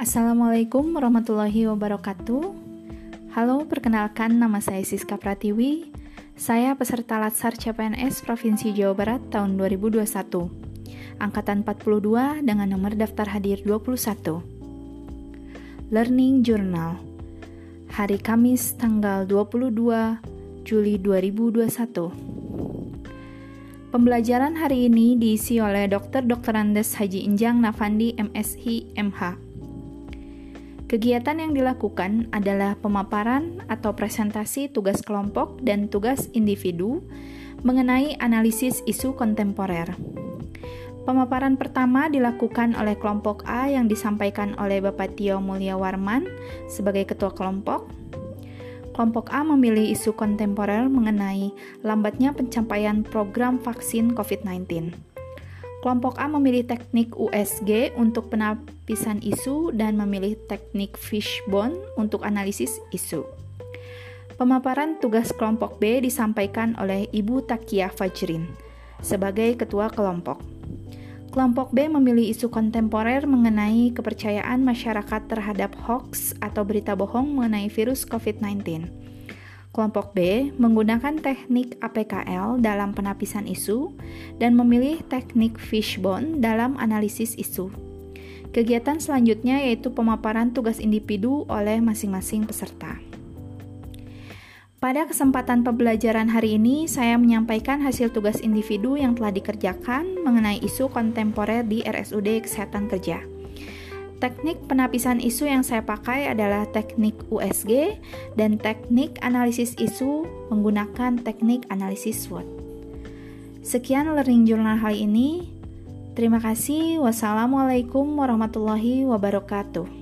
Assalamualaikum warahmatullahi wabarakatuh. Halo, perkenalkan nama saya Siska Pratiwi. Saya peserta Latsar CPNS Provinsi Jawa Barat tahun 2021. Angkatan 42 dengan nomor daftar hadir 21. Learning Journal. Hari Kamis tanggal 22 Juli 2021. Pembelajaran hari ini diisi oleh Dr. Dr. Andes Haji Injang Nafandi MShi MH. Kegiatan yang dilakukan adalah pemaparan atau presentasi tugas kelompok dan tugas individu mengenai analisis isu kontemporer. Pemaparan pertama dilakukan oleh kelompok A yang disampaikan oleh Bapak Tio Mulya Warman sebagai ketua kelompok kelompok A memilih isu kontemporer mengenai lambatnya pencapaian program vaksin COVID-19. Kelompok A memilih teknik USG untuk penapisan isu dan memilih teknik fishbone untuk analisis isu. Pemaparan tugas kelompok B disampaikan oleh Ibu Takia Fajrin sebagai ketua kelompok. Kelompok B memilih isu kontemporer mengenai kepercayaan masyarakat terhadap hoax atau berita bohong mengenai virus COVID-19. Kelompok B menggunakan teknik APKL dalam penapisan isu dan memilih teknik fishbone dalam analisis isu. Kegiatan selanjutnya yaitu pemaparan tugas individu oleh masing-masing peserta. Pada kesempatan pembelajaran hari ini, saya menyampaikan hasil tugas individu yang telah dikerjakan mengenai isu kontemporer di RSUD Kesehatan Kerja. Teknik penapisan isu yang saya pakai adalah teknik USG dan teknik analisis isu menggunakan teknik analisis SWOT. Sekian learning journal hari ini. Terima kasih. Wassalamualaikum warahmatullahi wabarakatuh.